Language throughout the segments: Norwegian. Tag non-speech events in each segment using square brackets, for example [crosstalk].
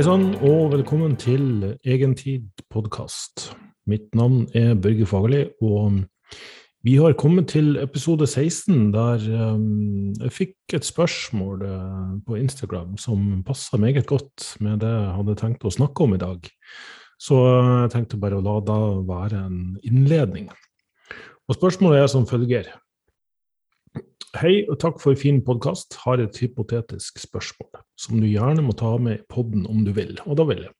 Hei sann, og velkommen til Egentid podkast. Mitt navn er Børge Fagerli, og vi har kommet til episode 16, der um, jeg fikk et spørsmål uh, på Instagram som passa meget godt med det jeg hadde tenkt å snakke om i dag. Så jeg tenkte bare å la det være en innledning. Og spørsmålet er som følger. Hei og takk for fin podkast. Har et hypotetisk spørsmål som du gjerne må ta med i podden om du vil, og da vil jeg.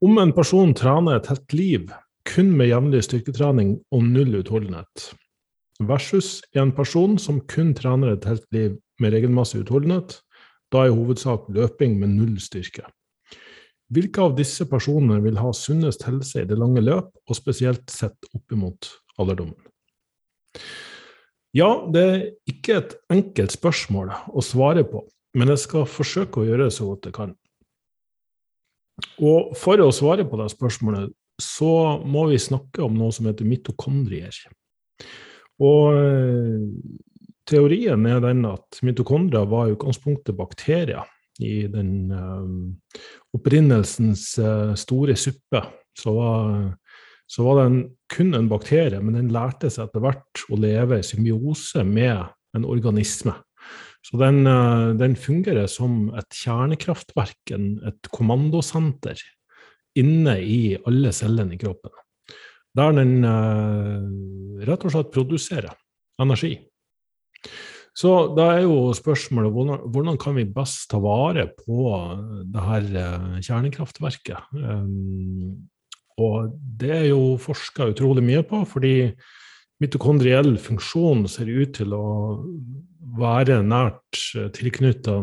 Om en person trener et helt liv kun med jevnlig styrketrening og null utholdenhet, versus en person som kun trener et helt liv med regelmessig utholdenhet, da i hovedsak løping med null styrke. Hvilke av disse personene vil ha sunnest helse i det lange løp, og spesielt sett opp imot alderdommen? Ja, det er ikke et enkelt spørsmål å svare på, men jeg skal forsøke å gjøre det så godt jeg kan. Og for å svare på det spørsmålet, så må vi snakke om noe som heter mitokondrier. Og eh, teorien er den at mitokondrier var i utgangspunktet bakterier i den uh, opprinnelsens uh, store suppe. Så var så var den kun en bakterie, men den lærte seg etter hvert å leve i symbiose med en organisme. Så den, eh, den fungerer som et kjernekraftverk, et kommandosenter, inne i alle cellene i kroppen. Der den eh, rett og slett produserer energi. Så da er jo spørsmålet hvordan, kan vi best ta vare på det her eh, kjernekraftverket? Um, og det er jo forska utrolig mye på, fordi mitokondriell funksjon ser ut til å være nært eh, tilknytta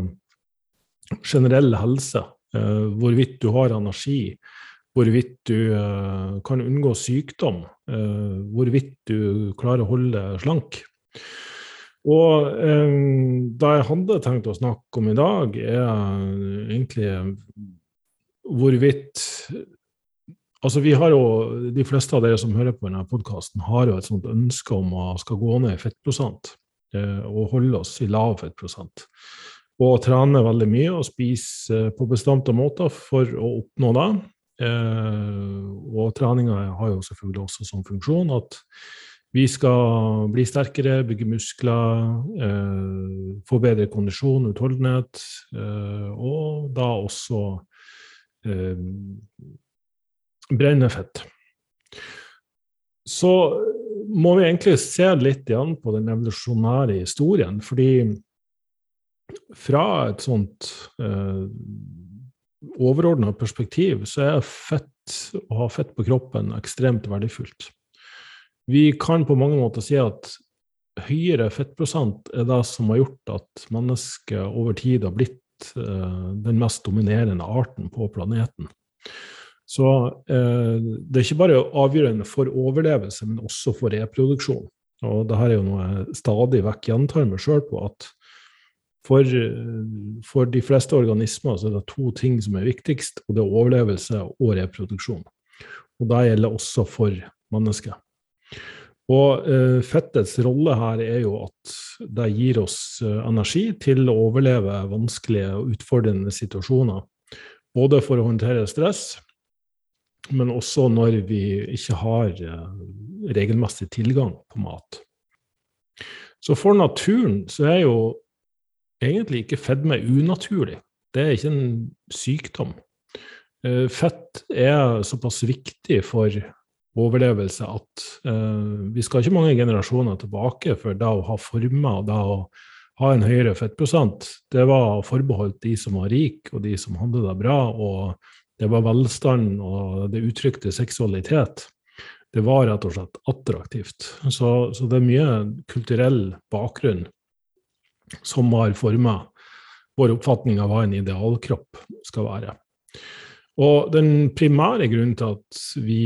generell helse. Eh, hvorvidt du har energi, hvorvidt du eh, kan unngå sykdom, hvorvidt du klarer å holde slank. Og det jeg hadde tenkt å snakke om i dag, er egentlig hvorvidt Altså, vi har jo, De fleste av dere som hører på denne podkasten, har jo et sånt ønske om å skal gå ned i fettprosent eh, og holde oss i lav fettprosent. Og trene veldig mye og spise eh, på bestemte måter for å oppnå det. Eh, og treninga har jo selvfølgelig også som funksjon at vi skal bli sterkere, bygge muskler, få bedre kondisjon, utholdenhet, og da også eh, brenne fett. Så må vi egentlig se litt igjen på den evolusjonære historien, fordi fra et sånt eh, overordna perspektiv så er fett, å ha fett på kroppen ekstremt verdifullt. Vi kan på mange måter si at høyere fettprosent er det som har gjort at mennesket over tid har blitt eh, den mest dominerende arten på planeten. Så eh, det er ikke bare avgjørende for overlevelse, men også for reproduksjon. Og dette er jo noe jeg stadig vekk gjentar meg sjøl på, at for, for, de fleste organismer så er det to ting som er viktigst, og det er overlevelse og reproduksjon. Og det gjelder også for mennesker. Og eh, fettets rolle her er jo at det gir oss eh, energi til å overleve vanskelige og utfordrende situasjoner. Både for å håndtere stress, men også når vi ikke har eh, regelmessig tilgang på mat. Så for naturen så er jo egentlig ikke fedme unaturlig. Det er ikke en sykdom. Eh, fett er såpass viktig for overlevelse at uh, vi skal ikke mange generasjoner tilbake for da å ha former og da å ha en høyere fettprosent. Det var forbeholdt de som var rike og de som hadde bra, og det var velstand, og det uttrykte seksualitet. Det var rett og slett attraktivt. Så, så det er mye kulturell bakgrunn som har forma vår oppfatning av hva en idealkropp skal være. Og den primære grunnen til at vi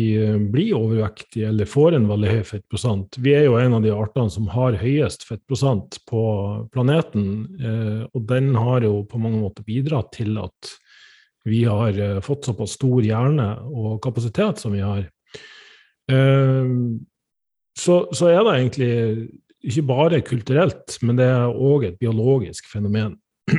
blir overvektige eller får en veldig høy fettprosent Vi er jo en av de artene som har høyest fettprosent på planeten, eh, og den har jo på mange måter bidratt til at vi har uh, fått såpass stor hjerne og kapasitet som vi har, uh, så, så, er det egentlig ikke bare kulturelt, men det er òg et biologisk fenomen. [clears throat]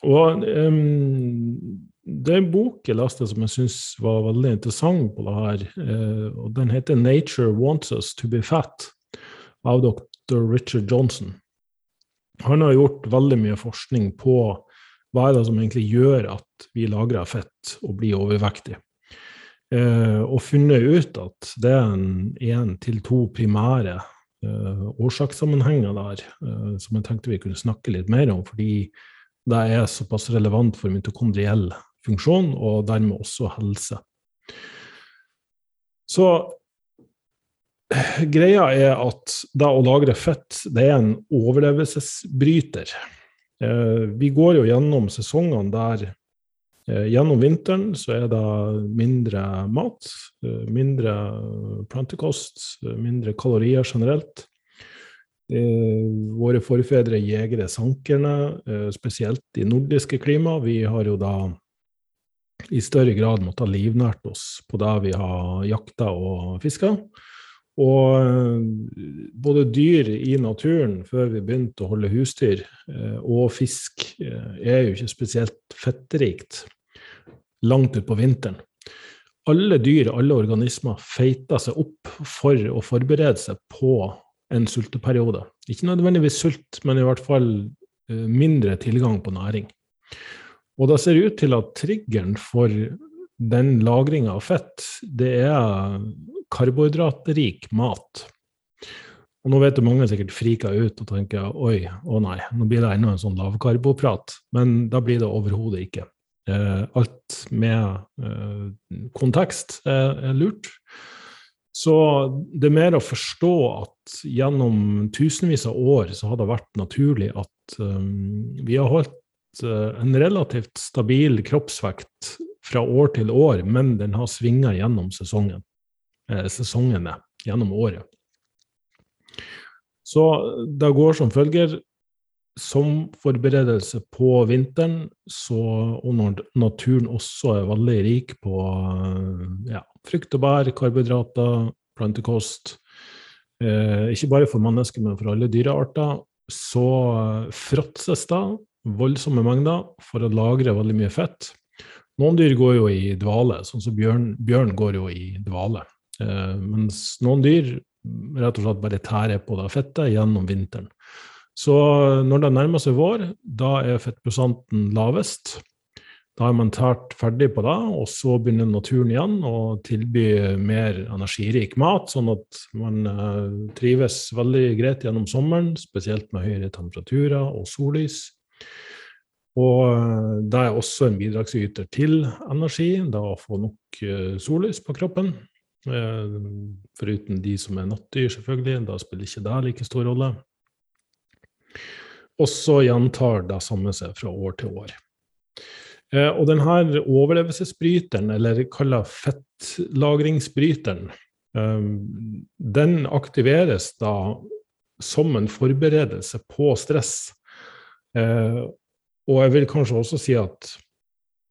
Og um, det er en bok jeg leste som jeg syns var veldig interessant på det her. Uh, og Den heter 'Nature Wants Us To Be Fat' av dr. Richard Johnson. Han har gjort veldig mye forskning på hva er det som egentlig gjør at vi lagrer fett og blir overvektige. Eh, og funnet ut at det er en én til to primære eh, årsakssammenhenger der som jeg tenkte vi kunne snakke litt mer om. fordi det er såpass relevant for mitokondriell funksjon, og dermed også helse. Så greia er at det å lagre fett, det er en overlevelsesbryter. Eh, vi går jo gjennom sesongene der eh, gjennom vinteren så er det mindre mat, eh, mindre plantekost, mindre kalorier generelt. Våre forfedre jegere sankerne, spesielt i nordiske klima. Vi har jo da i større grad måttet livnært oss på det vi har jakta og fiska. Og eh, både dyr i naturen før vi begynte å holde husdyr, og fisk, er jo ikke spesielt fettrikt langt utpå vinteren. Alle dyr, alle organismer, feiter seg opp for å forberede seg på en sulteperiode. Ikke nødvendigvis sult, men i hvert fall eh, mindre tilgang på næring. Og det ser ut til at triggeren for den lagringa av fett, det er karbohydratrik mat. Og nå vet du mange sikkert frika ut og tenker oi, å nei, nå blir det enda en sånn lavkarboprat. Men da blir det overhodet ikke. Eh, alt med eh, kontekst er, er lurt. Så det er mer å forstå at gjennom tusenvis av år så har det vært naturlig at um, vi har holdt uh, en relativt stabil kroppsvekt fra år til år, men den har svinga gjennom sesongen, sesongene gjennom året. Så det går som følger. Som forberedelse på vinteren, så, og når naturen også er veldig rik på ja, frukt og bær, karbohydrater, plantekost. Eh, ikke bare for mennesker, men for alle dyrearter. Så fråtses det voldsomme mengder for å lagre veldig mye fett. Noen dyr går jo i dvale, sånn som bjørn, bjørn går jo i dvale. Eh, mens noen dyr rett og slett bare tærer på det fettet gjennom vinteren. Så når det nærmer seg vår, da er fettprosenten lavest. Da er man tært ferdig på det, og så begynner naturen igjen å tilby mer energirik mat, sånn at man uh, trives veldig greit gjennom sommeren, spesielt med høyere temperaturer og sollys. Og uh, det er også en bidragsyter til energi, da å få nok sollys på kroppen. Foruten de som er nattdyr, selvfølgelig. Da spiller ikke det like stor rolle. Og så gjentar det samme seg fra år til år. Eh, og denne overlevelsesbryteren, eller kalla fettlagringsbryteren, eh, den aktiveres da som en forberedelse på stress. Eh, og jeg vil kanskje også si at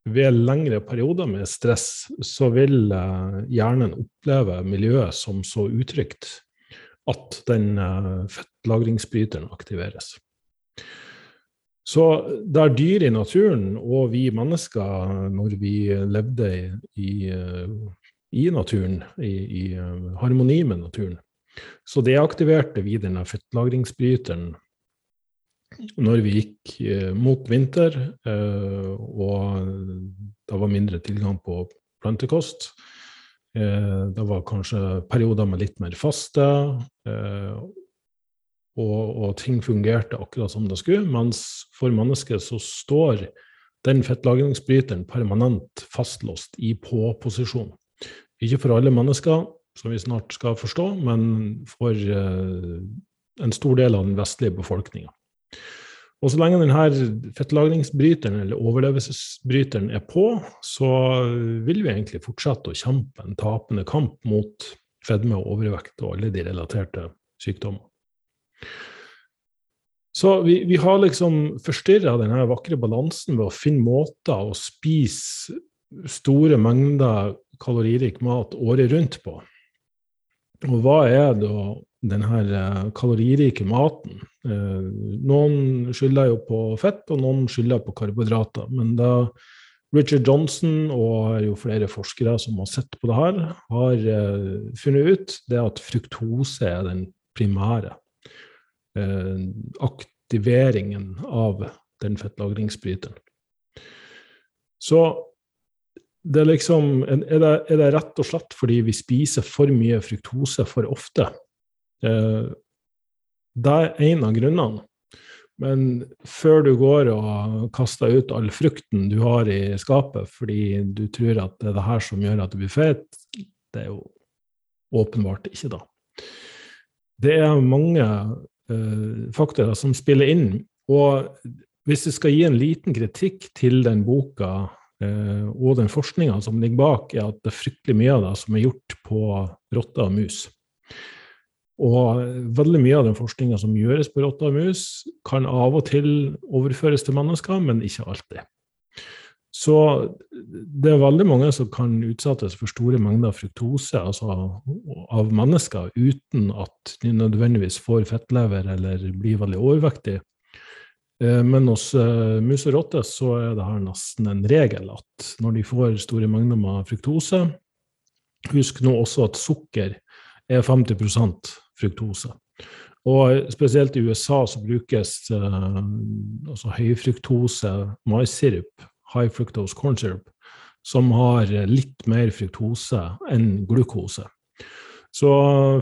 ved lengre perioder med stress, så vil hjernen oppleve miljøet som så utrygt at den fettlagringsbryteren aktiveres. Så der dyr i naturen og vi mennesker, når vi levde i, i naturen, i, i, harmoni med naturen, så deaktiverte vi denne fettlagringsbryteren når vi gikk eh, mot vinter, eh, og det var mindre tilgang på plantekost. Eh, det var kanskje perioder med litt mer faste, og, og, ting fungerte akkurat som det skulle. Mens for mennesket så står den fettlagringsbryteren permanent fastlåst i på-posisjon. Ikke for alle mennesker, som vi snart skal forstå, men for en stor del av den vestlige befolkninga. Og så lenge denne fettlagringsbryteren eller overlevelsesbryteren er på, så vil vi egentlig fortsette å kjempe en tapende kamp mot fedme og overvekt og alle de relaterte sykdommer. Så vi, vi har liksom forstyrra denne vakre balansen ved å finne måter å spise store mengder kaloririk mat året rundt på. Og hva er da denne her kaloririke maten. Eh, noen skylder jo på fett, og noen skylder på karbohydrater. Men da Richard Johnson og jo flere forskere som har sett på det her, har funnet ut det at fruktose er den primære aktiveringen av den fettlagringsbryteren. Så det er liksom er det, er det, rett og slett fordi vi spiser for mye fruktose for ofte? Eh, det er en av grunnene. Men før du går og kaster ut all frukten du har i skapet fordi du tror at det er det her som gjør at du blir fet, det er jo åpenbart ikke da. Det er mange uh, faktorer som spiller inn. Og hvis du skal gi en liten kritikk til den boka Eh, og den forskninga som ligger bak, er at det er fryktelig mye av det som er gjort på rotter og mus. Og veldig mye av den forskninga som gjøres på rotter og mus, kan av og til overføres til mennesker, men ikke alltid. Så det er veldig mange som kan utsettes for store mengder fruktose altså av mennesker uten at de nødvendigvis får fettlever eller blir veldig overvektige. Eh, men hos uh, mus og rotter så er det her nesten en regel at når de får store mengder med fruktose Husk nå også at sukker er 50 fruktose. Og spesielt i USA så brukes eh, altså høyfruktose maissirup, high fructose corn syrup, som har litt mer fruktose enn glukose. Så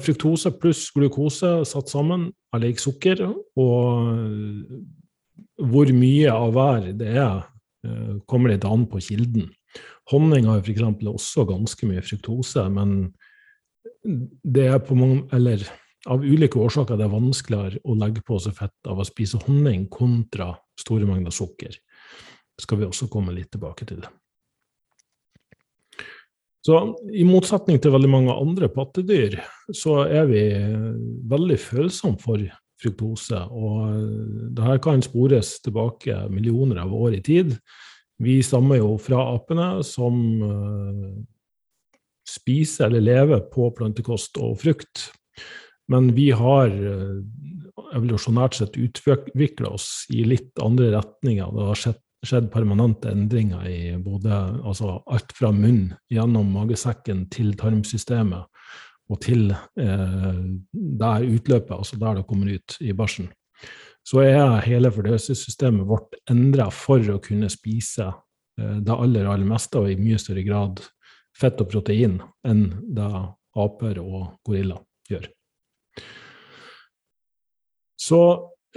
fruktose pluss glukose satt sammen er lik sukker, og hvor mye av hver det er, eh, kommer litt an på kilden. Honning har f.eks. også ganske mye fruktose, men det er på mange, eller av ulike årsaker er det vanskeligere å legge på seg fett av å spise honning kontra store mengder sukker. Skal vi også komme litt tilbake til. Så I motsetning til veldig mange andre pattedyr, så er vi veldig følsomme for fruktose. Og det kan spores tilbake millioner av år i tid. Vi stammer jo fra apene som uh, spiser eller lever på plantekost og frukt. Men vi har uh, evolusjonært sett utvikla oss i litt andre retninger. Det har skjedd, skjedd permanente endringer i både altså alt fra munn gjennom magesekken til tarmsystemet og til eh, der utløpet, altså der det kommer ut i bæsjen, så er hele fordøyelsessystemet vårt endra for å kunne spise eh, det aller, aller meste, og i mye større grad fett og protein enn det aper og gorilla gjør. Så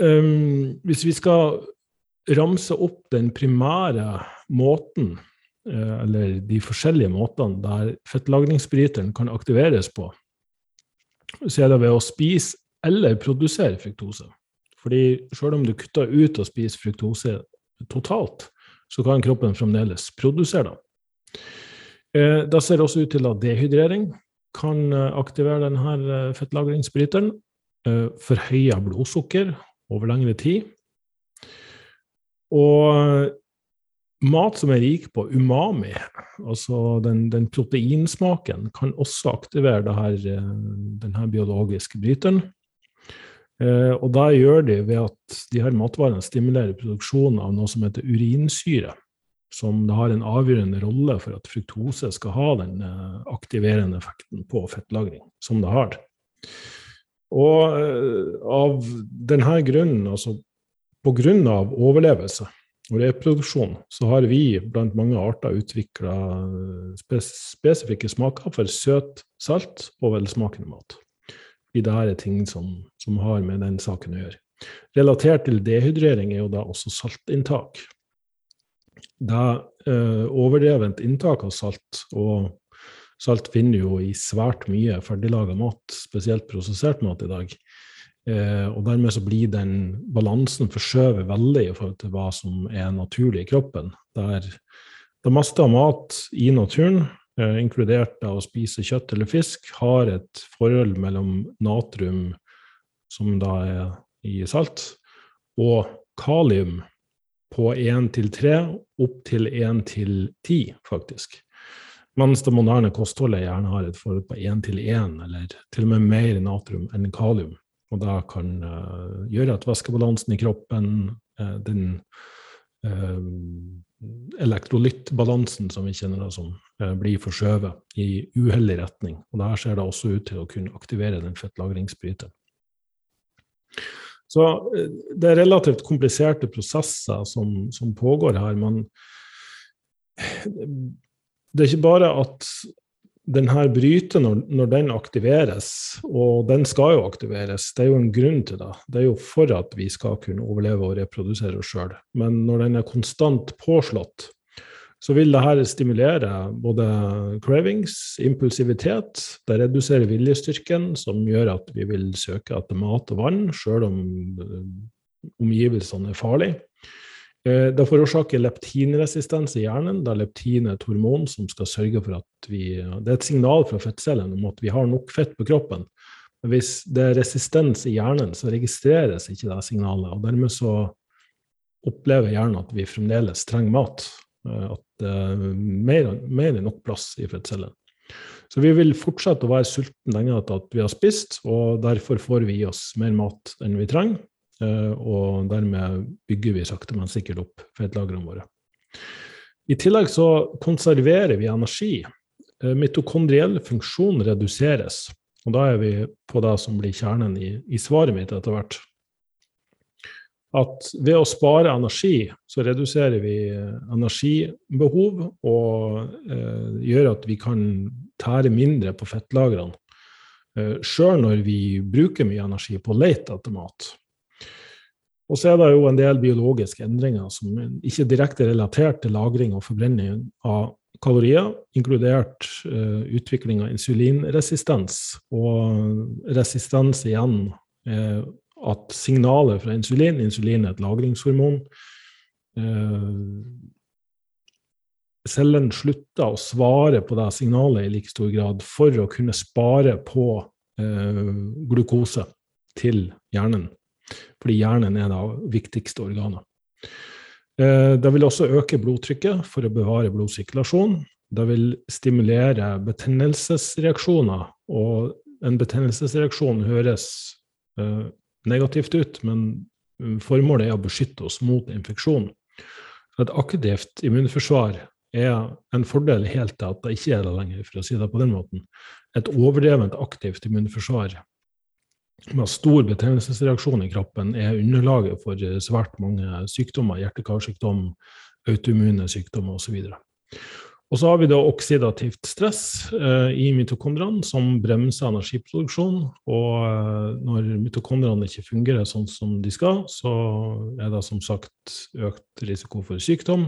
um, hvis vi skal ramse opp den primære måten Eh, eller de forskjellige måtene der fettlagringsbryteren kan aktiveres på, så er det ved å spise eller produsere fruktose. Fordi selv om du kutter ut og spiser fruktose totalt, så kan kroppen fremdeles produsere det. Det da ser det også ut til at dehydrering kan eh, aktivere denne fettlagringsbryteren. Forhøya blodsukker over lengre tid. Og mat som er rik på umami, altså den, den proteinsmaken, kan også aktivere eh, denne biologiske bryteren. Eh, og det gjør de ved at de her matvarene stimulerer produksjonen av noe som heter urinsyre, som har en avgjørende rolle for at fruktose skal ha den eh, aktiverende effekten på fettlagring, som det har. Og eh, av denne grunnen, altså på grunn av overlevelse, og reproduksjon, så har vi blant mange arter utvikla spes spesifikke smaker for søt, salt og velsmakende mat. Fordi det her er ting som, som, har med den saken å gjøre. Relatert til dehydrering er jo da også saltinntak. Det eh, overdrevent inntak av salt, og salt finner jo i svært mye ferdiglaga mat, spesielt prosessert mat i dag. Eh, og dermed så blir den balansen forskjøvet veldig i forhold til hva som er naturlig i kroppen. Der det meste av mat i naturen, eh, inkludert å spise kjøtt eller fisk, har et forhold mellom natrium, som da er i salt, og kalium på 1 til 3, opp til 1 til 10, faktisk. Mens det moderne kostholdet gjerne har et forhold på én til én, eller til og med mer natrium enn kalium. Og det kan uh, gjøre at væskebalansen i kroppen, uh, den uh, elektrolyttbalansen som vi kjenner det som, blir forskjøvet i uheldig retning. Og der ser det også ut til å kunne aktivere den fettlagringsbryteren. Så det er relativt kompliserte prosesser som, som pågår her. men det er ikke bare at denne bryter når, når, den aktiveres, og den skal jo aktiveres, det er jo en grunn til det. Det er jo for at vi skal kunne overleve og reprodusere oss sjøl. Men når den er konstant påslått, så vil dette stimulere både cravings, impulsivitet. Det reduserer viljestyrken, som gjør at vi vil søke etter mat og vann, sjøl om omgivelsene er farlige. Eh, det forårsaker leptinresistens i hjernen, da leptin er et hormon som skal sørge for at vi Det er et signal fra fettcellene om at vi har nok fett på kroppen. Men hvis det er resistens i hjernen, så registreres ikke det signalet. og Dermed så opplever hjernen at vi fremdeles trenger mat. Eh, at det er mer, mer enn nok plass i fettcellene. Så vi vil fortsette å være sultne lenge etter at vi har spist, og derfor får vi i oss mer mat enn vi trenger. Eh, og dermed bygger vi sakte, men sikkert opp fettlagrene våre. I tillegg så konserverer vi energi. Eh, mitokondriell funksjon reduseres. Og da er vi på det som blir kjernen i, i svaret mitt etter hvert. At ved å spare energi, så reduserer vi energibehov og eh, gjør at vi kan tære mindre på fettlagrene. Eh, Sjøl når vi bruker mye energi på å lete etter mat. Og så er det jo en del biologiske endringer som ikke er direkte relatert til lagring og forbrenning av kalorier, inkludert eh, utvikling av insulinresistens. Og resistens igjen er at signalet fra insulin Insulin er et lagringshormon. Uh, cellen slutter å svare på det signalet i like stor grad for å kunne spare på uh, glukose til hjernen fordi hjernen er det viktigste organet. Eh, det vil også øke blodtrykket for å bevare blodsirkulasjon. Det vil stimulere betennelsesreaksjoner, og en betennelsesreaksjon høres eh, negativt ut, men formålet er å beskytte oss mot infeksjon. Et aktivt immunforsvar er en fordel helt til at det ikke er det lenger, for å si det på den måten. Et overdrevent aktivt immunforsvar med stor betennelsesreaksjon i kroppen er underlaget for svært mange sykdommer, hjerte-karsykdom, autoimmune sykdommer osv. Og så har vi da oksidativt stress eh, i mitokondriene som bremser energiproduksjon. Og eh, når mitokondriene ikke fungerer sånn som de skal, så er det som sagt økt risiko for sykdom.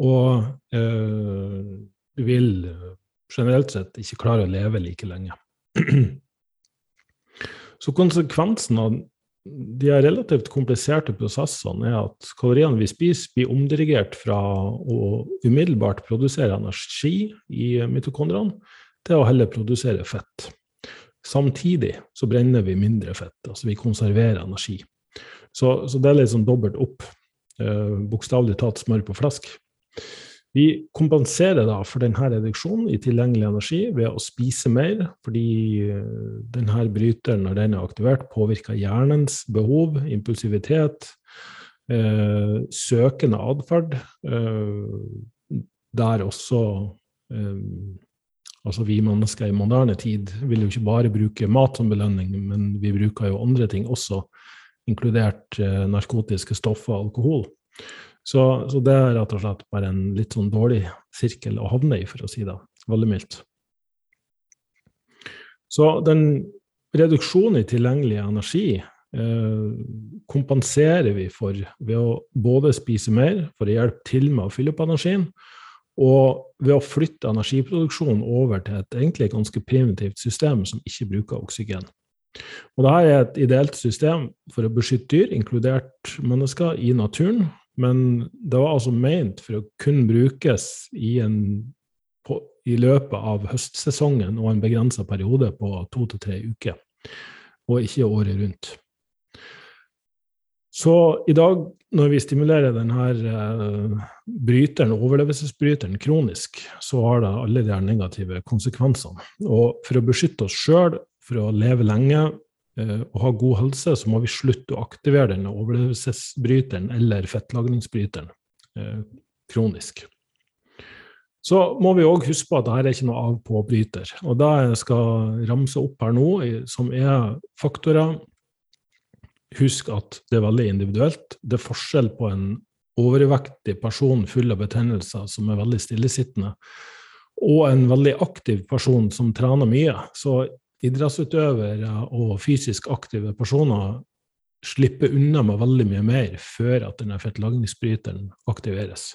Og eh, du vil generelt sett ikke klare å leve like lenge. [clears throat] Så konsekvensen av de relativt kompliserte prosessene er at kaloriene vi spiser, blir omdirigert fra å umiddelbart produsere energi i mitokondriene til å heller produsere fett. Samtidig så brenner vi mindre fett, altså vi konserverer energi. Så, så det er litt sånn dobbelt opp. Eh, Bokstavelig talt smør på flesk. Vi kompenserer da for denne reduksjonen i tilgjengelig energi ved å spise mer, fordi eh, denne bryteren, når den er aktivert, påvirker hjernens behov, impulsivitet, eh, søkende atferd, eh, der også eh, Altså vi mennesker i moderne tid vil jo ikke bare bruke mat som belønning, men vi bruker jo andre ting også, inkludert eh, narkotiske stoffer og alkohol. Så, så, det er rett og slett bare en litt sånn dårlig sirkel å havne i, for å si det veldig mildt. Så den reduksjonen i tilgjengelig energi eh, kompenserer vi for ved å både spise mer for å hjelpe til med å fylle opp energien, og ved å flytte energiproduksjonen over til et egentlig ganske primitivt system som ikke bruker oksygen. Og Dette er et ideelt system for å beskytte dyr, inkludert mennesker, i naturen, men det var altså ment for å kun brukes i, en, på, i løpet av høstsesongen og en begrensa periode på to til tre uker, og ikke året rundt. Så i dag, når vi stimulerer denne uh, bryteren, overlevelsesbryteren kronisk, så har det alle de negative konsekvensene. Og for å beskytte oss sjøl, for å leve lenge uh, og ha god helse, så må vi slutte å aktivere denne overlevelsesbryteren eller fettlagringsbryteren uh, kronisk. Så må vi òg huske på at dette er ikke noe av-på-bryter. Og det jeg skal ramse opp her nå, som er faktorer Husk at det er veldig individuelt. Det er forskjell på en overvektig person full av betennelser som er veldig stillesittende, og en veldig aktiv person som trener mye. Så idrettsutøvere og fysisk aktive personer slipper unna med veldig mye mer før at denne fettlagringsbryteren aktiveres.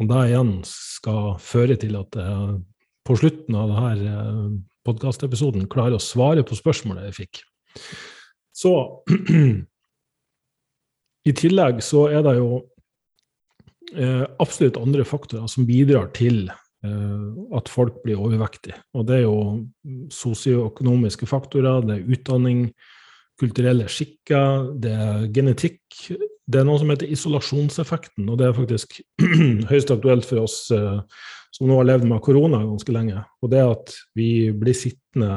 Og det igjen skal føre til at jeg på slutten av denne eh, podkastepisoden klarer å svare på spørsmålet jeg fikk. Så [clears throat] i tillegg så er det jo eh, absolutt andre faktorer som bidrar til eh, at folk blir overvektige. Og det er jo sosioøkonomiske faktorer, det er utdanning, kulturelle skikker, det er genetikk. Det er noe som heter isolasjonseffekten, og det er faktisk [clears throat] høyst aktuelt for oss eh, som nå har levd med korona ganske lenge. Og det at vi blir sittende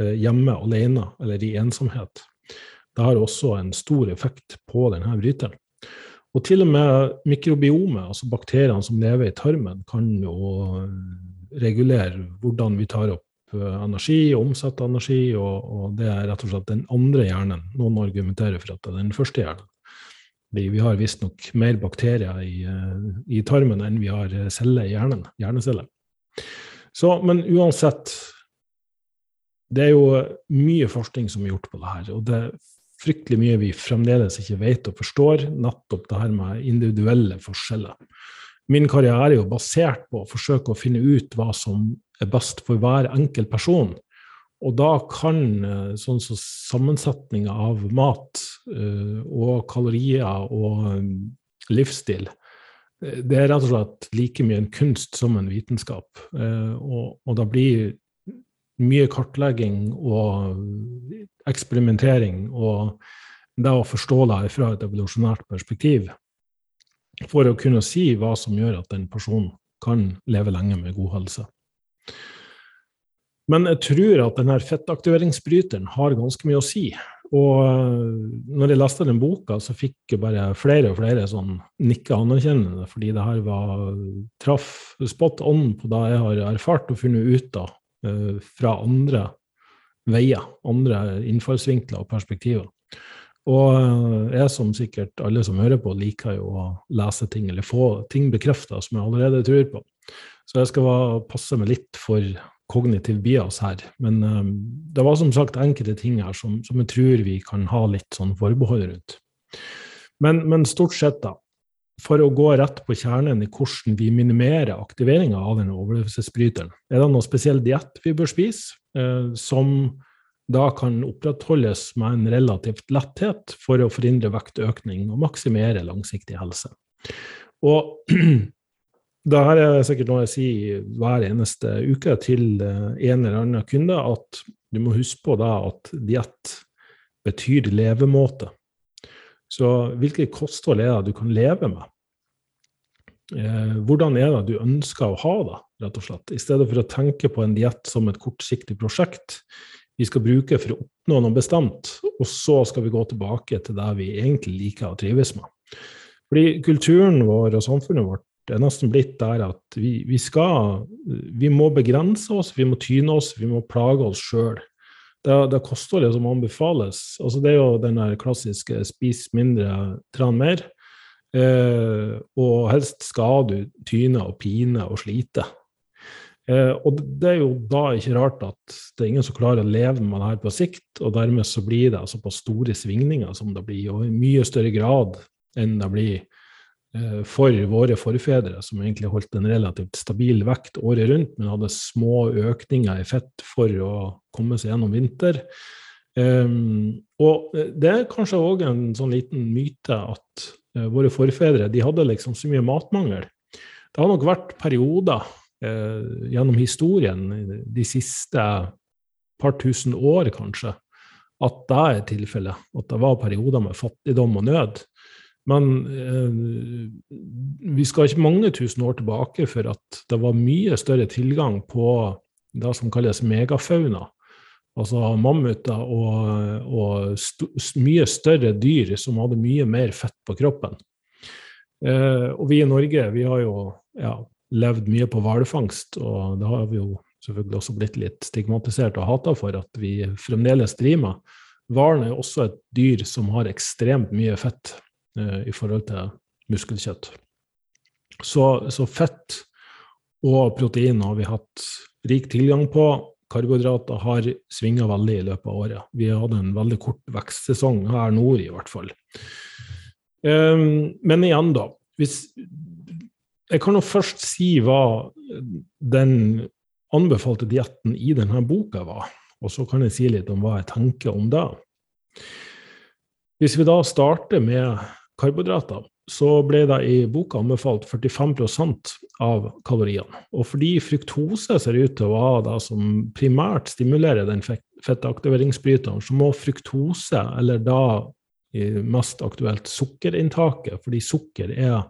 eh, hjemme alene eller i ensomhet. Det har også en stor effekt på denne bryteren. Og til og med mikrobiomet, altså bakteriene som lever i tarmen, kan jo regulere hvordan vi tar opp eh, energi og omsetter energi, og, og, det er rett og slett den andre hjernen. Noen argumenterer for at det er den første hjernen. Vi har visstnok mer bakterier i, eh, i, tarmen enn vi har celler i hjernen, hjerneceller. Så, men uansett, det er jo mye forskning som er gjort på det her. Og det fryktelig mye vi fremdeles ikke vet og forstår, nettopp det her med individuelle forskjeller. Min karriere er jo basert på å forsøke å finne ut hva som er best for hver enkelt person. Og da kan eh, sånn som sammensetninga av mat uh, og kalorier og um, livsstil det er rett og slett like mye en kunst som en vitenskap. Og, og da blir mye kartlegging og eksperimentering og det å forstå det fra et evolusjonært perspektiv for å kunne si hva som gjør at den personen kan leve lenge med god helse. Men jeg tror at denne fettaktiveringsbryteren har ganske mye å si. Og når jeg leste den boka, så fikk jeg bare flere og flere sånn nikke anerkjennende, fordi det her var, traff spot on på det jeg har erfart og funnet ut av fra andre veier, andre innfallsvinkler og perspektiver. Og eh, jeg, som sikkert alle som hører på, liker jo å lese ting eller få ting bekrefta som jeg allerede tror på. Så jeg skal passe meg litt for kognitiv bias her. Men um, det var som sagt enkelte ting her som, som, jeg tror vi kan ha litt sånn forbehold rundt. Men, men stort sett, da. For å gå rett på kjernen i hvordan vi minimerer aktiveringa av den overlevelsesbryteren. Er det noe spesiell diett vi bør spise? Eh, som da kan opprettholdes med en relativt letthet for å forhindre vektøkning og maksimere langsiktig helse. Og [clears throat] det her er sikkert noe jeg sier hver eneste uke til eh, en eller annen kunde, at du må huske på da at diett betyr levemåte. Så hvilke kosthold er det du kan leve med? Eh, hvordan er det du ønsker å ha det, rett og slett? I stedet for å tenke på en diett som et kortsiktig prosjekt vi skal bruke for å oppnå noe bestemt, og så skal vi gå tilbake til det vi egentlig liker og trives med. Fordi kulturen vår og samfunnet vårt er nesten blitt der at vi, vi skal Vi må begrense oss, vi må tyne oss, vi må plage oss sjøl. Det, det kostholdet som anbefales, altså det er jo den klassiske 'spis mindre, tren mer'. Eh, og helst skal du tyne og pine og slite. Eh, og det er jo da ikke rart at det er ingen som klarer å leve med det her på sikt, og dermed så blir det såpass store svingninger som det blir, og i mye større grad enn det blir for våre forfedre, som egentlig holdt en relativt stabil vekt året rundt, men hadde små økninger i fett for å komme seg gjennom vinter. Um, og det er kanskje òg en sånn liten myte at uh, våre forfedre de hadde liksom så mye matmangel. Det har nok vært perioder uh, gjennom historien, de siste par tusen år kanskje, at det er tilfellet. At det var perioder med fattigdom og nød. Men eh, vi skal ikke mange tusen år tilbake for at det var mye større tilgang på det som kalles megafauna. Altså mammuter og, og st mye større dyr som hadde mye mer fett på kroppen. Eh, og vi i Norge vi har jo ja, levd mye på hvalfangst, og det har vi jo selvfølgelig også blitt litt stigmatisert og hata for at vi fremdeles driver med. Hvalen er også et dyr som har ekstremt mye fett i forhold til muskelkjøtt. Så, så, fett og protein har vi hatt rik tilgang på. Karbohydrater har svinga veldig i løpet av året. Vi hadde en veldig kort vekstsesong her nord, i hvert fall. Um, men igjen, da. Hvis, jeg kan jo først si hva den anbefalte dietten i denne boka var. Og så kan jeg si litt om hva jeg tenker om det. Hvis vi da starter med karbohydrater, så ble det i boka anbefalt 45% av kaloriene. Og fordi fruktose ser ut til å være det som primært stimulerer den fettaktiveringsbryteren, så må fruktose, eller da mest aktuelt sukkerinntaket, fordi sukker er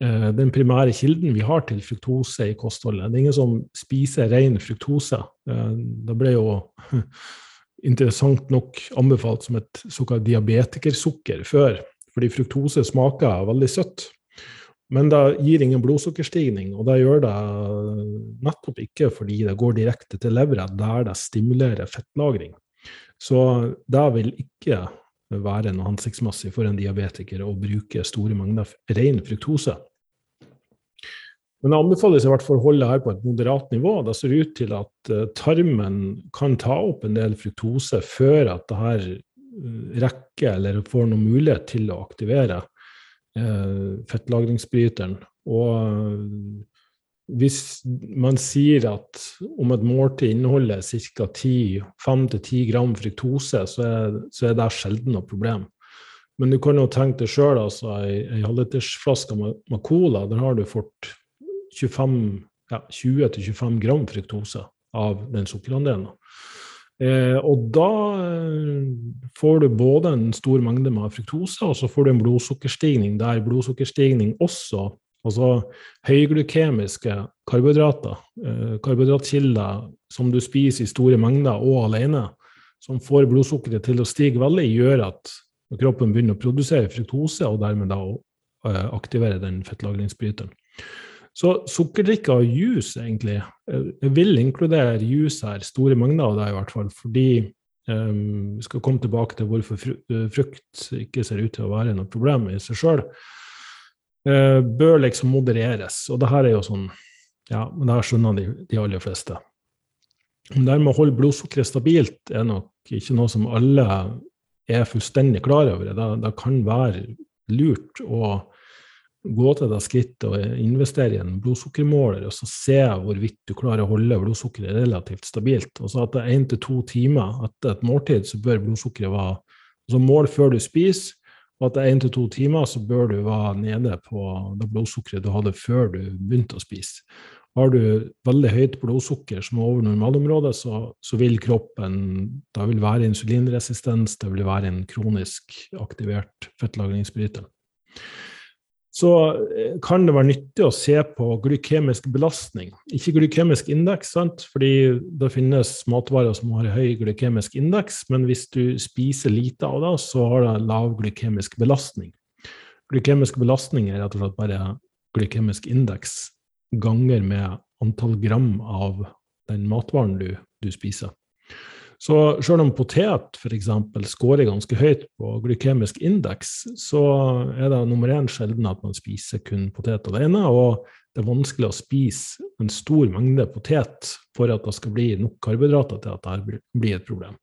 Eh, den primære kilden vi har til fruktose i kostholdet. Det er ingen som spiser ren fruktose. Eh, det ble jo [laughs] interessant nok anbefalt som et såkalt diabetikersukker før, fordi fruktose smaker veldig søtt. Men det gir ingen blodsukkerstigning, og det gjør det nettopp ikke fordi det går direkte til levra, der det stimulerer fettlagring. Så det vil ikke være noe hensiktsmessig for en diabetiker å bruke store mengder ren fruktose. Men det anbefales i hvert fall å holde her på et moderat nivå. Det ser ut til at uh, tarmen kan ta opp en del fruktose før at det her rekker eller får noen mulighet til å aktivere uh, fettlagringsbryteren. Og hvis man sier at om et måltid inneholder ca. 5-10 gram fruktose, så er, så er det sjelden noe problem. Men du kan jo tenke deg sjøl, altså, ei, halvlitersflaske med, med cola, der har du fort 25, ja, 20-25 gram fruktose av den sukkerandelen. Eh, og da eh, får du både en stor mengde med fruktose, og så får du en blodsukkerstigning der blodsukkerstigning også Altså høyglykemiske karbohydrater, eh, karbohydratkilder som du spiser i store mengder og alene, som får blodsukkeret til å stige veldig, gjør at kroppen begynner å produsere fruktose, og dermed da aktivere den fettlagringsbryteren. Så sukkerdrikker og juice, egentlig. Eh, jeg vil inkludere juice her, store mengder av det i hvert fall, fordi um, vi skal komme tilbake til hvorfor eh, frukt ikke ser ut til å være noe problem i seg sjøl. Uh, eh, bør liksom modereres. Og det her er jo sånn Ja, men det her skjønner de, de aller fleste. Men det med å holde blodsukkeret stabilt er nok ikke noe som alle er fullstendig klar over. Det, det kan være lurt å gå til det skrittet og investere i en blodsukkermåler og så se hvorvidt du klarer å holde blodsukkeret relativt stabilt. Og så etter én til to timer etter et måltid så bør blodsukkeret være altså mål før du spiser, og etter én til to timer så bør du være nede på det blodsukkeret du hadde før du begynte å spise. Har du veldig høyt blodsukker som er over normalområdet, så, så vil kroppen Da vil være insulinresistens, det vil være en kronisk aktivert fettlagringsbryter så eh, kan det være nyttig å se på glykemisk belastning. Ikke glykemisk indeks, sant? fordi det finnes matvarer som har høy glykemisk indeks, men hvis du spiser lite av det, så har det lav glykemisk belastning. Glykemisk belastning er rett og slett bare glykemisk indeks ganger med antall gram av den matvaren du, du spiser. Så selv om potet f.eks. scorer ganske høyt på glykemisk indeks, så er det nummer én sjelden at man spiser kun potet alene. Og det er vanskelig å spise en stor mengde potet for at det skal bli nok karbohydrater til at det blir et problem.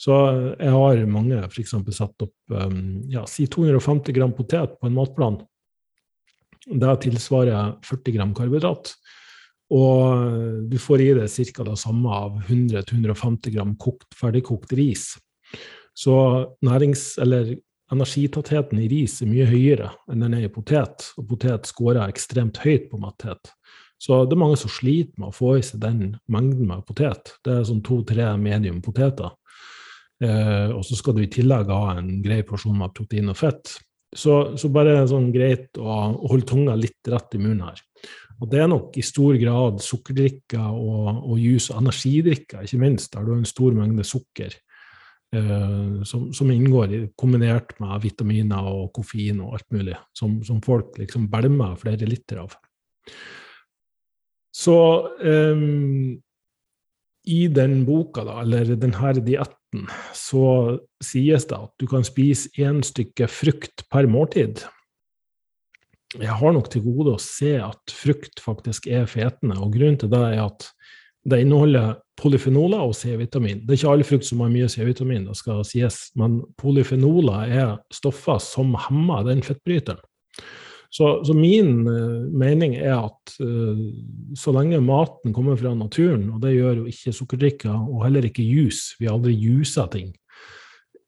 Så jeg har mange f.eks. satt opp um, ja, si 250 gram potet på en matplan. Det tilsvarer 40 gram karbohydrat. Og du får i deg ca. det samme av 100-150 gram kokt, ferdigkokt ris. Så nærings- eller energitattheten i ris er mye høyere enn den er i potet, og potet scorer ekstremt høyt på matthet. Så det er mange som sliter med å få i seg den mengden med potet. Det er sånn to-tre medium poteter. Eh, og så skal du i tillegg ha en grei porsjon med protein og fett. Så, så bare sånn greit å, holde tunga litt rett i munnen her. Og det er nok i stor grad sukkerdrikker og, og juice og energidrikker, ikke minst, der du har en stor mengde sukker. Eh, som, som, inngår i, kombinert med vitaminer og koffein og alt mulig, som, som folk liksom bælmer flere liter av. Så eh, i den boka, da, eller denne dietten, så sies det at du kan spise én stykke frukt per måltid. Jeg har nok til gode å se at frukt faktisk er fetende, og grunnen til det er at det inneholder polyfenoler og C-vitamin. Det er ikke alle frukt som har mye C-vitamin, det skal sies, men polyfenoler er stoffer som hemmer den fettbryteren. Så, så, min uh, mening er at uh, så lenge maten kommer fra naturen, og det gjør jo ikke sukkerdrikker, og heller ikke juice, vi har aldri jusa ting,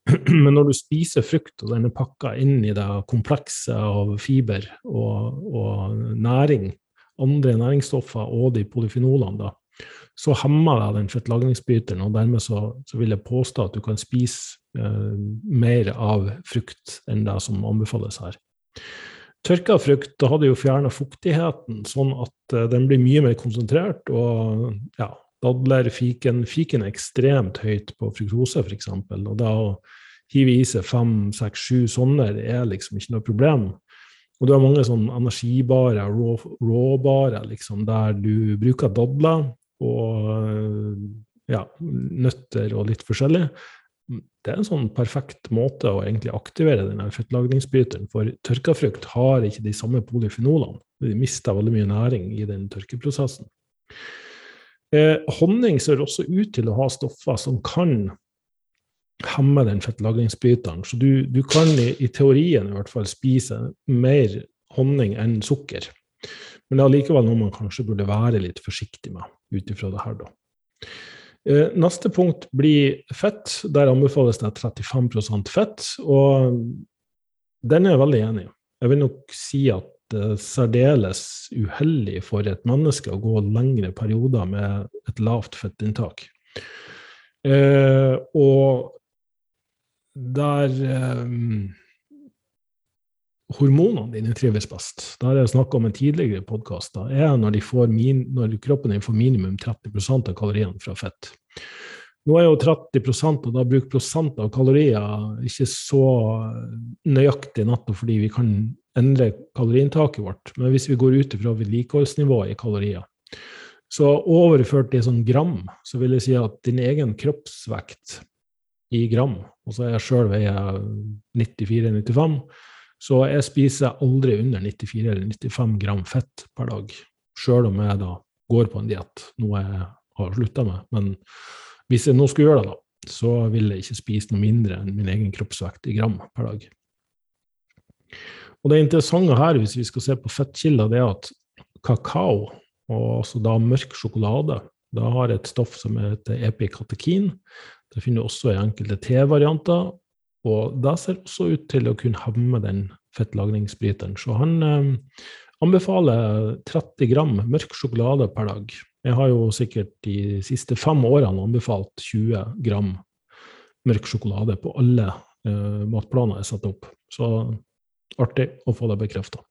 [clears throat] men når du spiser frukt, og den er pakka inn i det komplekse av fiber og, og, næring, andre næringsstoffer og de polyfenolene, da, så hemmer det den fettlagringsbryteren, og dermed så, så, vil jeg påstå at du kan spise eh, mer av frukt enn det som anbefales her. Tørka frukt da hadde jo fjerna fuktigheten, sånn at eh, den blir mye mer konsentrert. Og ja, dadler, fiken Fiken er ekstremt høyt på fruktose, f.eks. Og da å hive i seg fem, seks, sju sånne er liksom ikke noe problem. Og du har mange sånn energibarer, råbare, liksom, der du bruker dadler og ja, nøtter og litt forskjellig det er en sånn perfekt måte å egentlig aktivere denne fettlagringsbryteren. For tørka frukt har ikke de samme polyfenolene. De mister veldig mye næring i den tørkeprosessen. Eh, honning ser også ut til å ha stoffer som kan hemme den fettlagringsbryteren. Så du, du kan i, i, teorien i hvert fall spise mer honning enn sukker. Men det er allikevel noe man kanskje burde være litt forsiktig med ut ifra det her, da. Eh, neste punkt blir fett. Der anbefales det 35% fett. Og den er jeg veldig enig i. Jeg vil nok si at særdeles uheldig for et menneske å gå lengre perioder med et lavt fettinntak. Eh, og der eh, hormonene dine trives best. Det har jeg snakka om en tidligere podkast. er når, når, kroppen din får minimum 30% av kaloriene fra fett. Nå er jo 30% og da bruker prosent av kalorier ikke så nøyaktig nettopp fordi vi kan endre kaloriinntaket vårt. Men hvis vi går ut ifra vedlikeholdsnivået i kalorier, så overført i sånn gram, så vil jeg si at din egen kroppsvekt i gram, og så er jeg sjøl veier 94-95 så jeg spiser aldri under 94 eller 95 gram fett per dag, sjøl om jeg da går på en diett, noe jeg har slutta med. Men hvis jeg nå skulle gjøre det, da, så vil jeg ikke spise noe mindre enn min egen kroppsvekt i gram per dag. Og Det interessante her, hvis vi skal se på fettkilder, det er at kakao, og altså da mørk sjokolade, da har et stoff som heter epikatekin. Det finner du også i enkelte T-varianter, og det ser også ut til å kunne hemme den fettlagringsbryteren. Så han eh, anbefaler 30 gram mørk sjokolade per dag. Jeg har jo sikkert de siste fem årene anbefalt 20 gram mørk sjokolade på alle eh, matplaner jeg setter opp. Så artig å få det bekrefta.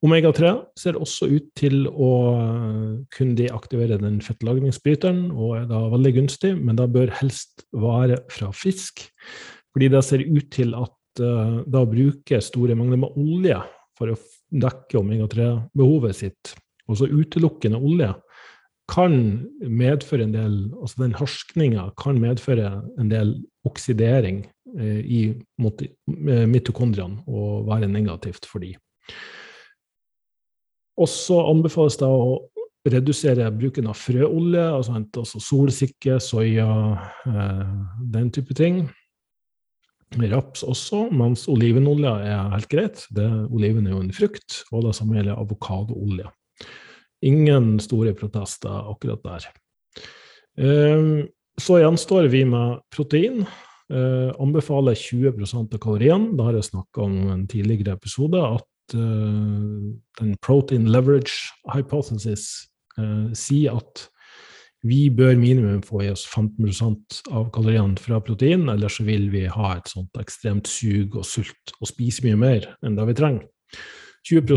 Omega-3 ser også ut til å eh, kunne deaktivere den fettlagringsbryteren, og er da veldig gunstig, men da bør helst være fra fisk. Fordi det ser ut til at uh, da bruker store mengder med olje for å dekke omega-3-behovet sitt, også utelukkende olje, kan medføre en del Altså den harskninga kan medføre en del oksidering i mot mitokondriene og være negativt for de. Og så anbefales det å redusere bruken av frøolje, altså, solsikke, soya, eh, den type ting raps også, mens olivenolje er helt greit. Det, oliven er jo en frukt, og det samme gjelder avokadoolje. Ingen store protester akkurat der. Så gjenstår vi med protein. Uh, anbefaler 20% av kaloriene. Da har jeg snakka om en tidligere episode at uh, den protein leverage hypothesis uh, sier at vi bør minimum få i oss 15 av kaloriene fra protein, ellers så vil vi ha et sånt ekstremt sug og sult og spise mye mer enn det vi trenger. 20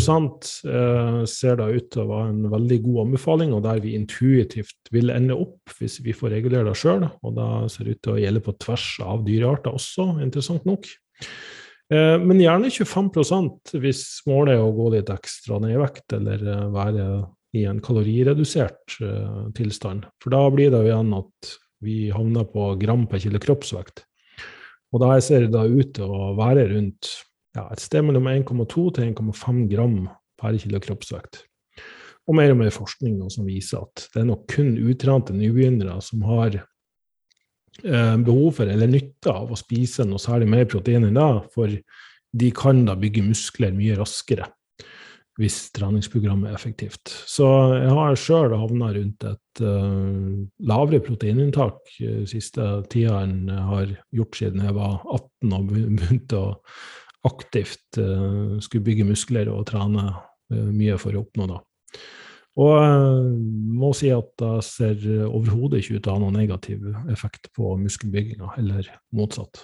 eh, ser da ut til å være en veldig god anbefaling, og der vi intuitivt vil ende opp hvis vi får regulere det sjøl. Og da ser det ut til å gjelde på tvers av dyrearter også, interessant nok. Eh, men gjerne 25% hvis målet er å gå litt ekstra ned i vekt, eller eh, være i en kaloriredusert tilstand. For da blir det jo igjen at vi havner på gram per kilo kroppsvekt. Og da ser det ut til å være rundt ja, et sted mellom 1,2 til 1,5 gram per kilo kroppsvekt. Og mer og mer forskning som viser at det er nok kun utrente nybegynnere som har Eh, behov for eller nytte av å spise noe særlig mer protein enn det, for de kan da bygge muskler mye raskere hvis treningsprogrammet er effektivt. Så jeg har sjøl havna rundt et uh, lavere proteininntak uh, siste tida enn jeg har gjort siden jeg var 18 og begynte å aktivt uh, skulle bygge muskler og trene mye for å oppnå det. Og jeg må si at det ser overhodet ikke ut til å ha noen negativ effekt på muskelbygginga, eller motsatt.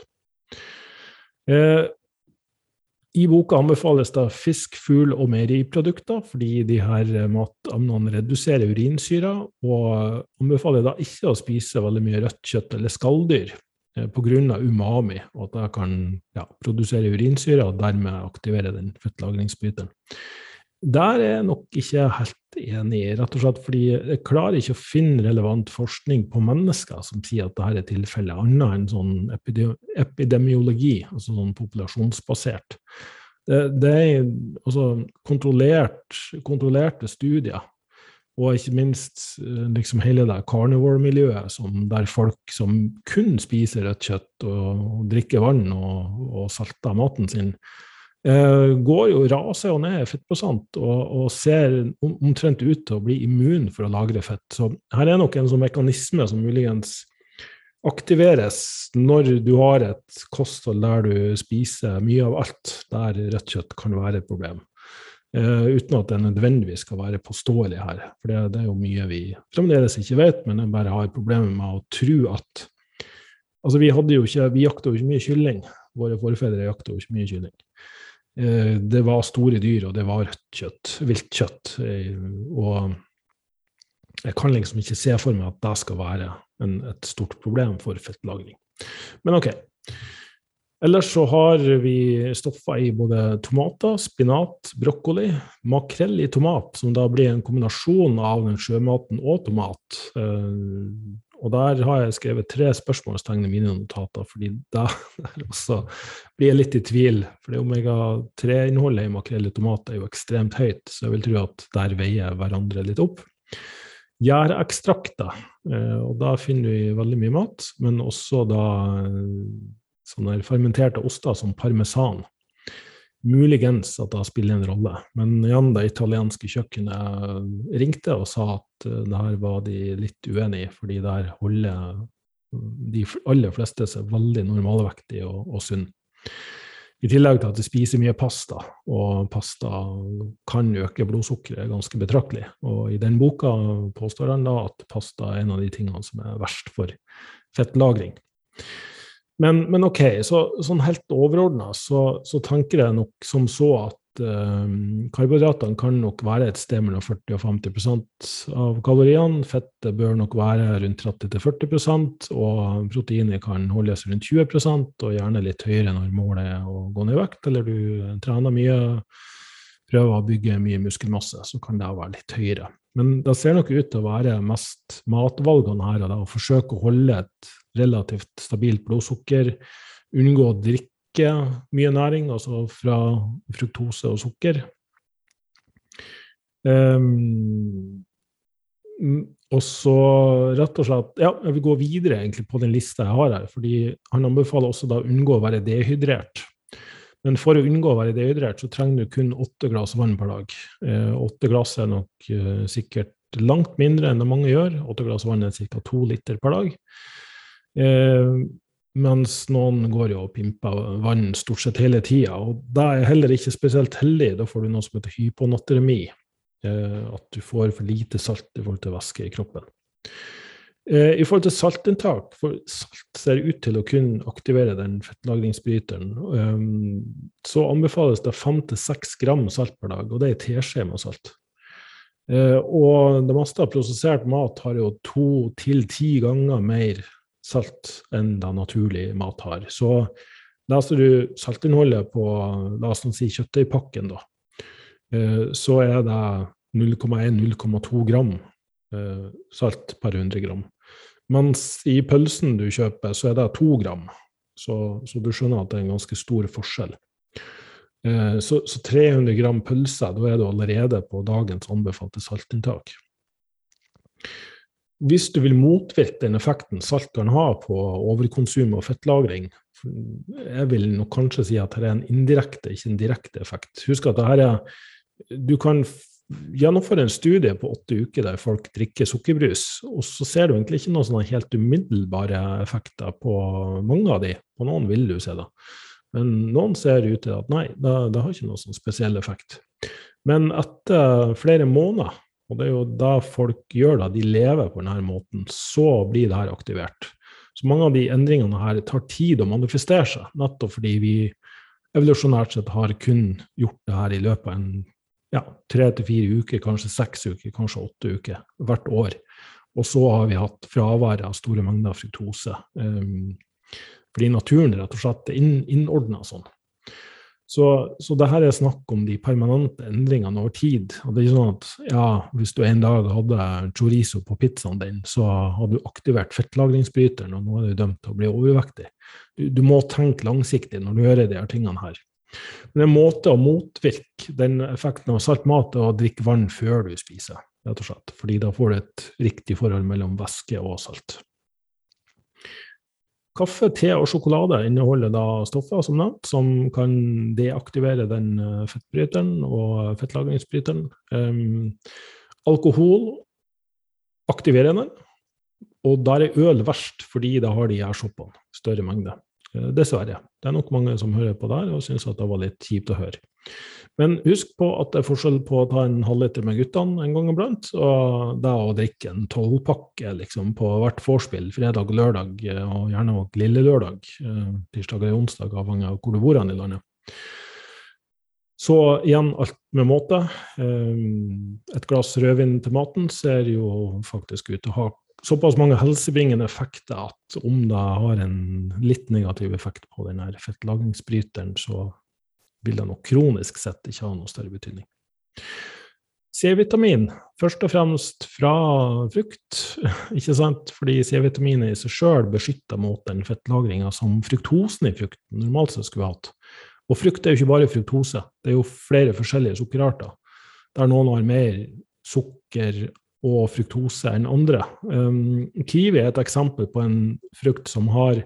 I boka anbefales det fisk, fugl og meieriprodukter, fordi de her matamnene reduserer urinsyra, og anbefaler da ikke å spise veldig mye rødt kjøtt eller skalldyr pga. umami, og at jeg kan ja, produsere urinsyre og dermed aktivere den fettlagringsbryteren. Der er jeg nok ikke helt enig, rett og slett fordi jeg klarer ikke å finne relevant forskning på mennesker som sier at dette er tilfellet, annet enn sånn epidemiologi, altså sånn populasjonsbasert. Det, det er altså kontrollert, kontrollerte studier, og ikke minst eh, liksom hele det carnivore-miljøet der folk som kun spiser rødt kjøtt og, og drikker vann og, og salter maten sin, eh, går jo raser jo ned fettprosent og, og, ser omtrent ut til å bli immun for å lagre fett. Så her er nok en sånn mekanisme som muligens aktiveres når du har et kosthold der du spiser mye av alt, der rødt kjøtt kan være et problem. Uh, uten at det nødvendigvis skal være påståelig her. For det, det, er jo mye vi fremdeles ikke vet, men jeg bare har problemer med å tro at Altså, vi hadde jo ikke, vi jakta jo ikke mye kylling. Våre forfedre jakta jo ikke mye kylling. Eh, det var store dyr, og det var rødt kjøtt, vilt kjøtt. Eh, og jeg kan liksom ikke se for meg at det skal være en, et stort problem for fettlagring. Men OK. Ellers så har vi stoffer i både tomater, spinat, brokkoli, makrell i tomat, som da blir en kombinasjon av den sjømaten og tomat. Eh, og der har jeg skrevet tre spørsmålstegn i mine notater, fordi da [laughs] også blir jeg litt i tvil. For omega-3-innholdet i makrell i tomat er jo ekstremt høyt, så jeg vil tro at der veier hverandre litt opp. Gjærekstrakter, eh, og da finner vi veldig mye mat, men også da eh, sånne fermenterte oster som parmesan. Muligens at det spiller en rolle, men igjen det italienske kjøkkenet ringte og sa at uh, det her var de litt uenig i, fordi der holder de aller fleste seg veldig normalvektige og, og sunne. I tillegg til at de spiser mye pasta, og pasta kan øke blodsukkeret ganske betraktelig. Og i den boka påstår han da at pasta er en av de tingene som er verst for fettlagring. Men, men, OK, så, sånn helt overordna så, så, tanker jeg nok som så at eh, karbohydratene kan nok være et sted mellom 40 og 50% av kaloriene. Fettet bør nok være rundt 30-40% og proteinet kan holdes rundt 20% og gjerne litt høyere når målet er å gå ned i vekt, eller du trener mye, prøver å bygge mye muskelmasse, så kan det være litt høyere. Men det ser nok ut til å være mest matvalgene her, og å forsøke å holde et relativt stabilt blodsukker, unngå å drikke mye næring, altså fra fruktose og sukker. Um, og så rett og slett Ja, jeg vil gå videre egentlig på den lista jeg har her. fordi Han anbefaler også da å unngå å være dehydrert. Men for å unngå å være dehydrert, så trenger du kun åtte glass vann per dag. Eh, åtte glass er nok eh, sikkert langt mindre enn det mange gjør. Åtte glass vann er ca. to liter per dag. Eh, mens noen går jo og pimper vann stort sett hele tida. Og da er heller ikke spesielt heldig. Da får du noe som heter hyponatremi. Eh, at du får for lite salt i forhold til væske i kroppen. Eh, I forhold til saltinntak, for salt ser ut til å kun aktivere den fettlagringsbryteren, um, så anbefales det fem til seks gram salt per dag, og det er teskje med salt. Uh, og det meste av prosessert mat har jo to til ti ganger mer salt enn det naturlig mat har. Så leser du saltinnholdet på la oss si kjøttdeigpakken, da, uh, så er det 0,1-0,2 gram uh, salt per 100 gram. Mens i pølsen du kjøper, så er det to gram. Så, så du skjønner at det er en ganske stor forskjell. Eh, så, så, 300 gram pølse, da er du allerede på dagens anbefalte saltinntak. Hvis du vil motvirke den effekten salt kan ha på overkonsum og fettlagring, jeg vil nok kanskje si at det er en indirekte, ikke en direkte effekt. Husk at er Du kan gjennomføre en studie på åtte uker der folk drikker sukkerbrus, og så ser du egentlig ikke noen helt umiddelbare effekter på mange av de. På noen vil du se det. Men noen ser ut til at nei, det, det har ikke noen sånn spesiell effekt. Men etter flere måneder, og det er jo da folk gjør det, de lever på denne måten, så blir det her aktivert. Så mange av de endringene her tar tid å manifestere seg, nettopp fordi vi evolusjonært sett har kun gjort det her i løpet av en ja, tre til fire uker, kanskje seks uker, kanskje åtte uker hvert år. Og så har vi hatt fravær av store mengder fruktose. Um, fordi naturen rett og slett er inn, innordna sånn. Så, så det her er snakk om de permanente endringene over tid. Og det er ikke sånn at ja, hvis du en dag hadde chorizo på pizzaen din, så hadde du aktivert fettlagringsbryteren, og nå er du dømt til å bli overvektig. Du, du må tenke langsiktig når du gjør de her tingene her. Men en måte å motvirke den effekten av salt mat er å drikke vann før du spiser, rett og slett. Fordi da får du et riktig forhold mellom væske og salt. Kaffe, te og sjokolade inneholder da stoffer som nevnt, som kan deaktivere den eh, fettbryteren og fettlagringsbryteren. Um, alkohol aktiverer den, og der er øl verst fordi det har de her større mengde. Eh, dessverre. Det er nok mange som hører på der og syns at det var litt kjipt å høre. Men husk på at det er forskjell på å ta en halvliter med guttene en gang iblant, og det å drikke en tolvpakke liksom, på hvert vorspiel fredag og lørdag, eh, og gjerne også lille lørdag, eh, tirsdag eller onsdag, avhengig av hvor du bor i landet. Så igjen alt med måte. Et glass rødvin til maten ser jo faktisk ut til å ha såpass mange helsebringende effekter at om det har en litt negativ effekt på den fettlagringsbryteren, så vil det nok kronisk sett ikke ha noe større betydning. C-vitamin, først og fremst fra frukt, [laughs] ikke sant? fordi C-vitaminet i seg sjøl beskytter mot den fettlagringa som fruktosen i frukten normalt sett skulle hatt. Og frukt er jo ikke bare fruktose, det er jo flere forskjellige sukkerarter. Der noen har mer sukker og fruktose enn andre. Um, kiwi er et eksempel på en frukt som har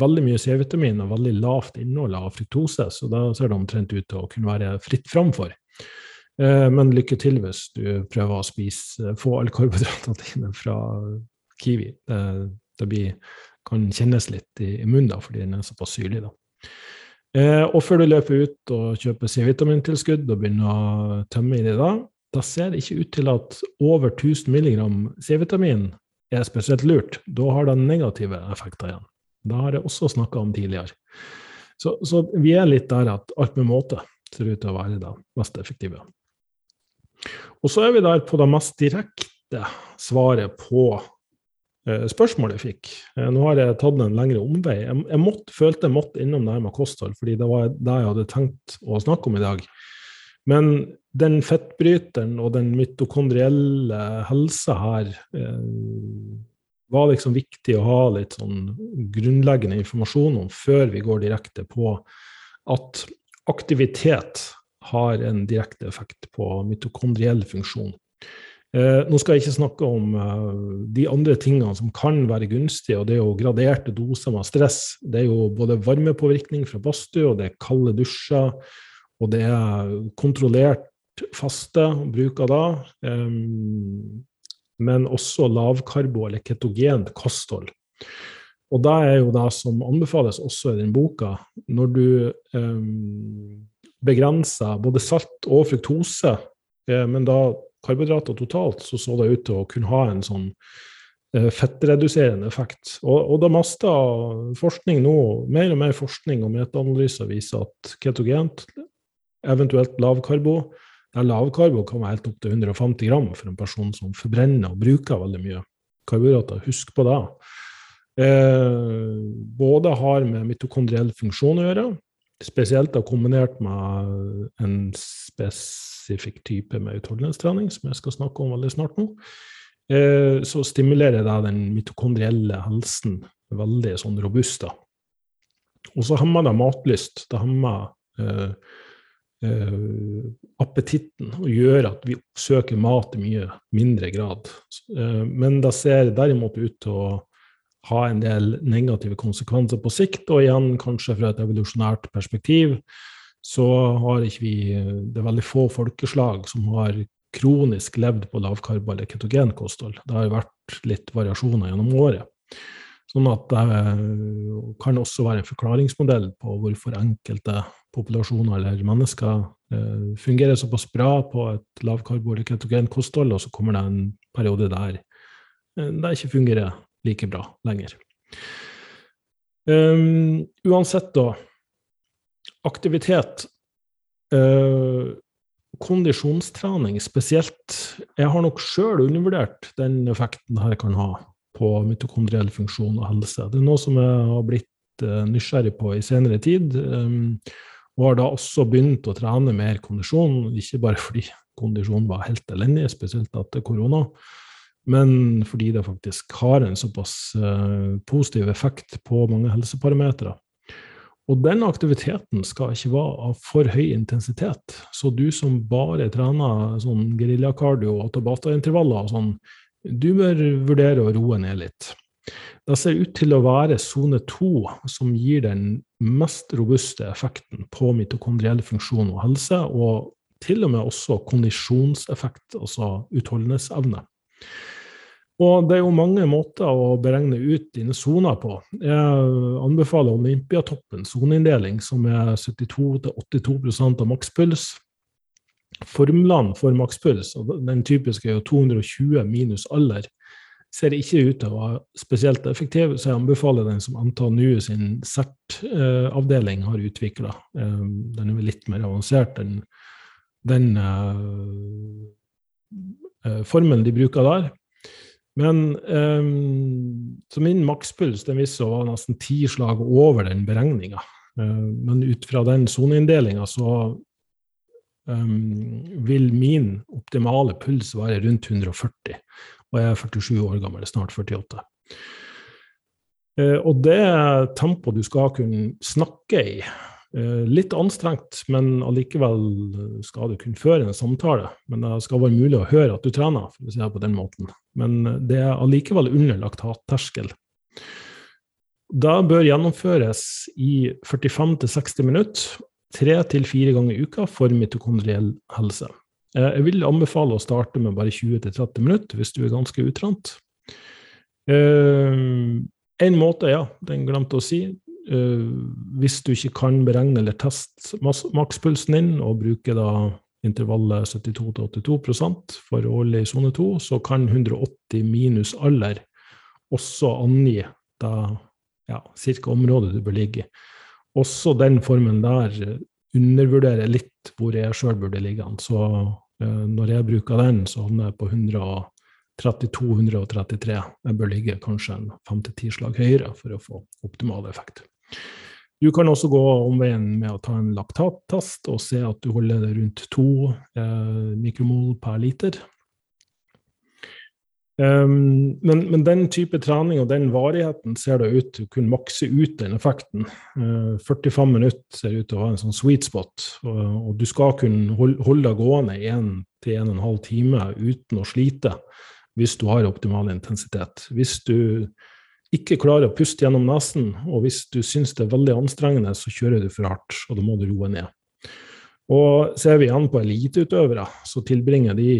veldig mye C-vitamin og veldig lavt innhold av fruktose, så da ser det omtrent ut til å kunne være fritt fram for. Uh, men lykke til hvis du prøver å spise, få alle karbohydratene dine fra kiwi. Det, blir, kan kjennes litt i, munnen da, fordi den er såpass syrlig. da. Uh, og før du løper ut og kjøper C-vitamintilskudd og begynner å tømme i det da, da ser det ikke ut til at over 1000 mg C-vitamin er spesielt lurt. Da har det negative effekter igjen. Det har jeg også snakka om tidligere. Så, så, vi er litt der at alt med måte ser ut til å være det mest effektive. Og så er vi der på det mest direkte svaret på eh, spørsmålet jeg fikk. Eh, nå har jeg tatt en lengre omvei. Jeg, jeg måtte, følte jeg måtte innom det her med kosthold, fordi det var det jeg hadde tenkt å snakke om i dag. Men den fettbryteren og den mitokondrielle helsa her eh, var liksom viktig å ha litt sånn grunnleggende informasjon om før vi går direkte på at aktivitet har en direkte effekt på mitokondriell funksjon. Eh, nå skal jeg ikke snakke om eh, de andre tingene som kan være gunstige, og det er jo graderte doser med stress. Det er jo både varmepåvirkning fra badstue, og det er kalde dusjer, og det er kontrollert faste, bruk av det. Um, men også lavkarbo eller ketogent kosthold. Og det er jo det som anbefales også i den boka. Når du eh, begrenser både salt og fruktose, eh, men da karbohydrater totalt, så så det ut til å kunne ha en sånn eh, fettreduserende effekt. Og, og det meste forskning nå, mer og mer forskning og metaanalyser viser at ketogent, eventuelt lavkarbo, der lavkarbo kan være helt opp til 150 gram for en person som forbrenner og bruker veldig mye karbohydrater. Husk på det. Eh, både har med mitokondriell funksjon å gjøre, spesielt da kombinert med en spesifikk type med utholdenhetstrening, som jeg skal snakke om veldig snart nå, eh, så stimulerer det den mitokondrielle helsen veldig sånn robust. Og så hemmer det matlyst. Det hemmer eh, eh, appetitten og gjør at vi oppsøker mat i mye mindre grad. Eh, men det ser derimot ut til å ha en del negative konsekvenser på sikt, og igjen kanskje fra et evolusjonært perspektiv så har ikke vi Det er veldig få folkeslag som har kronisk levd på lavkarbo- eller ketogenkosthold. Det har vært litt variasjoner gjennom året. Sånn at det kan også være en forklaringsmodell på hvorfor enkelte populasjoner eller mennesker eh, fungerer såpass bra på et lavkarbo- eller ketogenkosthold, og så kommer det en periode der eh, det ikke fungerer like bra lenger. Um, uansett, da. Aktivitet. Uh, kondisjonstrening spesielt. Jeg har nok sjøl undervurdert den effekten her kan ha på mitokondriell funksjon og helse. Det er noe som jeg har blitt uh, nysgjerrig på i senere tid. Um, og har da også begynt å trene mer kondisjon, ikke bare fordi kondisjonen var helt elendig, spesielt etter korona, men fordi det faktisk har en såpass uh, positiv effekt på mange helseparametere. Og den aktiviteten skal ikke være av for høy intensitet. Så du som bare trener sånn geriljakardio og tabataintervaller og sånn, du bør vurdere å roe ned litt. Det ser ut til å være sone 2 som gir den mest robuste effekten på mitokondriell funksjon og helse, og til og med også kondisjonseffekt, altså utholdenhetsevne. Og det er jo mange måter å beregne ut dine soner på. Jeg anbefaler Olympiatoppens soneinndeling, som er 72-82% av makspuls. Formlene for makspuls, den typiske er jo 220 minus alder, ser ikke ut til å være spesielt effektiv, så jeg anbefaler den som NTNU sin CERT-avdeling har utvikla. Eh, den er vel litt mer avansert enn den uh, formelen de bruker der. Men um, så min makspuls den viste være nesten ti slag over den beregninga. Uh, men ut fra den soneinndelinga så vil min optimale puls være rundt 140. Og jeg er 47 år gammel, snart 48. Uh, og det tempoet du skal kunne snakke i, Eh, litt anstrengt, men allikevel skal du kunne føre en samtale. Men det skal være mulig å høre at du trener, for å si det på den måten. Men det er allikevel underlagt hatterskel. Det bør gjennomføres i 45-60 minutter, tre til fire ganger i uka for mitokondriell helse. Eh, jeg vil anbefale å starte med bare 20-30 minutter hvis du er ganske utrent. Eh, en måte, ja, den glemte å si, uh, hvis du ikke kan beregne eller teste makspulsen din, og bruke da intervallet 72-82% for årlig sone 2, så kan 180 minus alder også angi da ja, cirka området du bør ligge i. Også den formen der undervurderer litt hvor jeg sjøl burde ligge. Så når jeg bruker den, så havner jeg på 132-133. Jeg bør ligge kanskje en 5-10 slag høyere for å få optimal effekt. Du kan også gå omveien med å ta en laktattest og se at du holder rundt to eh, mikromol per liter. Um, men, men, den type trening og den varigheten ser det ut til å kunne makse ut den effekten. Uh, 45 minutter ser ut til å ha en sånn sweet spot, og, og du skal kunne holde, deg gående 1-1,5 time uten å slite hvis du har optimal intensitet. Hvis du ikke klarer å puste gjennom nesen, og hvis du syns det er veldig anstrengende, så kjører du for hardt, og da må du roe ned. Og ser vi igjen på eliteutøvere, så tilbringer de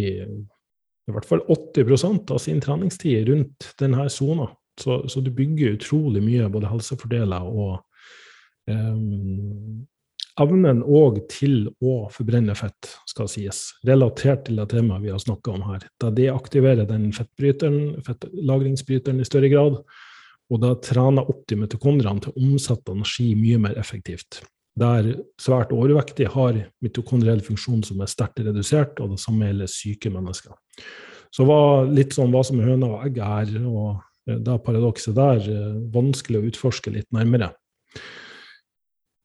i hvert fall 80% av sin treningstid rundt denne sona. Så, så, du bygger utrolig mye både helsefordeler og um, evnen òg til å forbrenne fett, skal sies, relatert til det temaet vi har snakka om her. Da deaktiverer den fettbryteren, fettlagringsbryteren i større grad, og da trener opp de mitokondriene til å omsette energi mye mer effektivt. Der svært overvektige har mitokondriell funksjon som er sterkt redusert, og det samme gjelder syke mennesker. Så var litt sånn hva som er høna og egget her, og eh, det paradokset der, eh, vanskelig å utforske litt nærmere.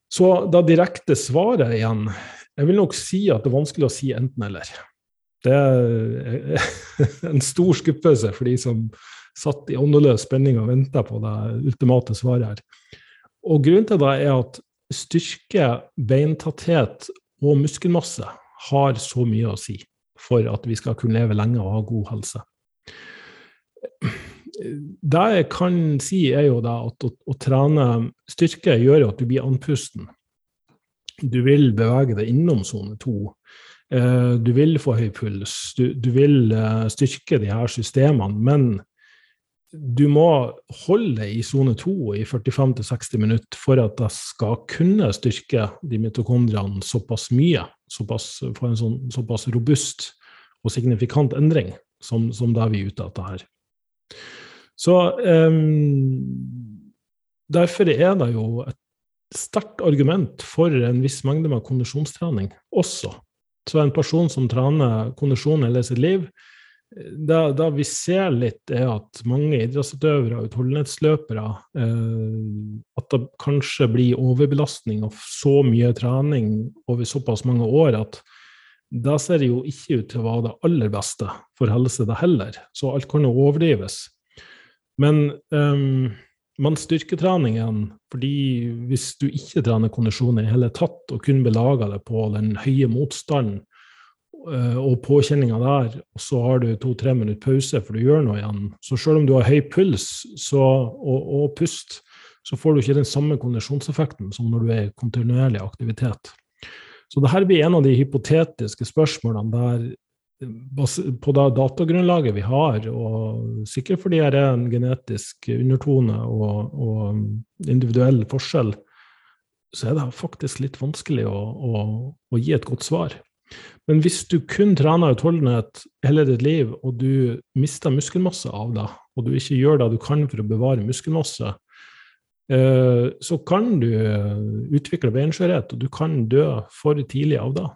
Så da direkte svaret igjen Jeg vil nok si at det er vanskelig å si enten-eller. Det er [laughs] en stor skuffelse for de som satt i åndeløs spenning og venta på det ultimate svaret her. Og grunnen til det er at styrke, beintatthet og muskelmasse har så mye å si for at vi skal kunne leve lenge og ha god helse. Det jeg kan si, er jo da at å, å trene styrke gjør at du blir andpusten. Du vil bevege deg innom sone to. Eh, du vil få høy puls. Du, du vil eh, styrke de her systemene. Men du må holde i sone 2 i 45-60 minutter for at jeg skal kunne styrke de mitokondriene såpass mye, såpass, få en sånn, såpass robust og signifikant endring som, som det vi er ute etter her. Så um, derfor er det jo et sterkt argument for en viss mengde med kondisjonstrening også. Så en person som trener kondisjon hele sitt liv, det, det, vi ser litt, er at mange idrettsutøvere og utholdenhetsløpere eh, At det kanskje blir overbelastning av så mye trening over såpass mange år at det ser jo ikke ut til å være det aller beste for helse, det heller. Så alt kan jo overdrives. Men eh, man styrketreningen fordi hvis du ikke trener kondisjon i det hele tatt, og kun belager deg på den høye motstanden og påkjenninga der, og så har du to-tre minutter pause for du gjør noe igjen, så selv om du har høy puls så, og, og, pust, så får du ikke den samme kondisjonseffekten som når du er i kontinuerlig aktivitet. Så dette blir en av de hypotetiske spørsmålene der på det datagrunnlaget vi har, og sikkert fordi det er en genetisk undertone og, og individuell forskjell, så er det faktisk litt vanskelig å, å, å, gi et godt svar. Men hvis du kun trener utholdenhet hele ditt liv, og du mister muskelmasse av det, og du ikke gjør det du kan for å bevare muskelmasse, eh, så kan du utvikle beinskjørhet, og du kan dø for tidlig av det.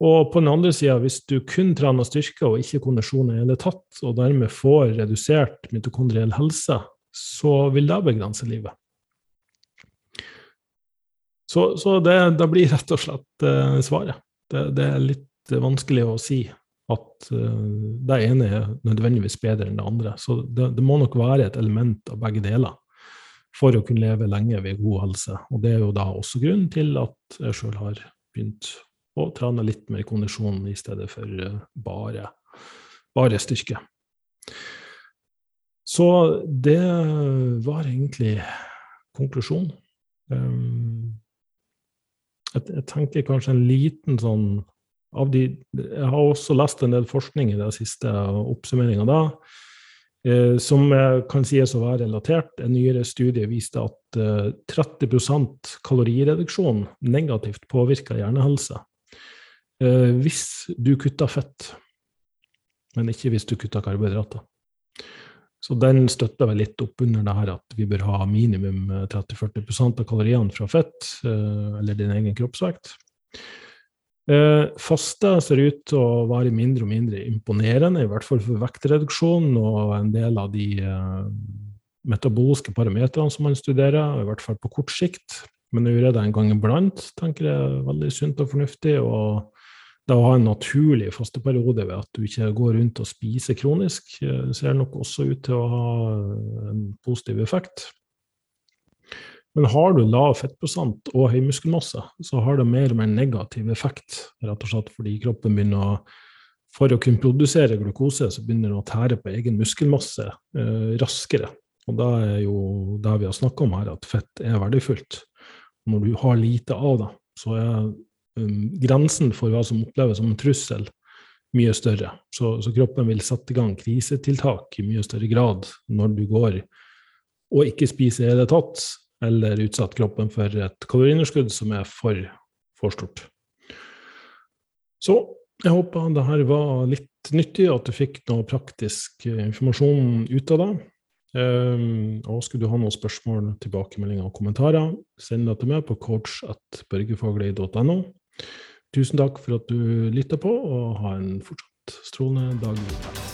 Og på den andre sida, hvis du kun trener styrke og ikke kondisjon i hele tatt, og dermed får redusert mitokondriell helse, så vil det begrense livet. Så, så det, det, blir rett og slett uh, svaret. Det, det, er litt vanskelig å si at uh, det ene er nødvendigvis bedre enn det andre. Så det, det, må nok være et element av begge deler for å kunne leve lenge ved god helse. Og det er jo da også grunnen til at jeg sjøl har begynt å trene litt mer kondisjon i stedet for eh, bare, bare styrke. Så det var egentlig konklusjonen. Um, jeg, jeg, tenker kanskje en liten sånn av de Jeg har også lest en del forskning i den siste oppsummeringa da, eh, som kan sies å være relatert. En nyere studie viste at eh, 30% kalorireduksjon negativt påvirker hjernehelse. Eh, hvis du kutter fett, men ikke hvis du kutter karbohydrater. Så den støtter vel litt opp under det her at vi bør ha minimum 30-40 eh, av kaloriene fra fett, eh, eller din egen kroppsvekt. Faste ser ut til å være mindre og mindre imponerende, i hvert fall for vektreduksjon og en del av de metabolske parametrene som man studerer, i hvert fall på kort sikt. Men å gjøre det en gang iblant tenker jeg er veldig sunt og fornuftig. og det å ha en naturlig fasteperiode ved at du ikke går rundt og spiser kronisk, eh, ser nok også ut til å ha en positiv effekt. Men har du lav fettprosent og høy muskelmasse, så har det mer og mer negativ effekt, rett og slett fordi kroppen begynner å For å kunne produsere glukose, så begynner den å tære på egen muskelmasse eh, raskere. Og da er jo det vi har snakka om her, at fett er verdifullt. Når du har lite av det, så er um, grensen for hva som oppleves som en trussel, mye større. Så, så, kroppen vil sette i gang krisetiltak i mye større grad når du går og ikke spiser i det tatt, eller utsatt kroppen for et kaloriunderskudd som er for, for stort. Så jeg håper det her var litt nyttig, at du fikk noe praktisk informasjon ut av det. Um, og skulle du ha noen spørsmål, tilbakemeldinger og kommentarer, send det til meg på coach.børgefaglig.no. Tusen takk for at du lytta på, og ha en fortsatt strålende dag.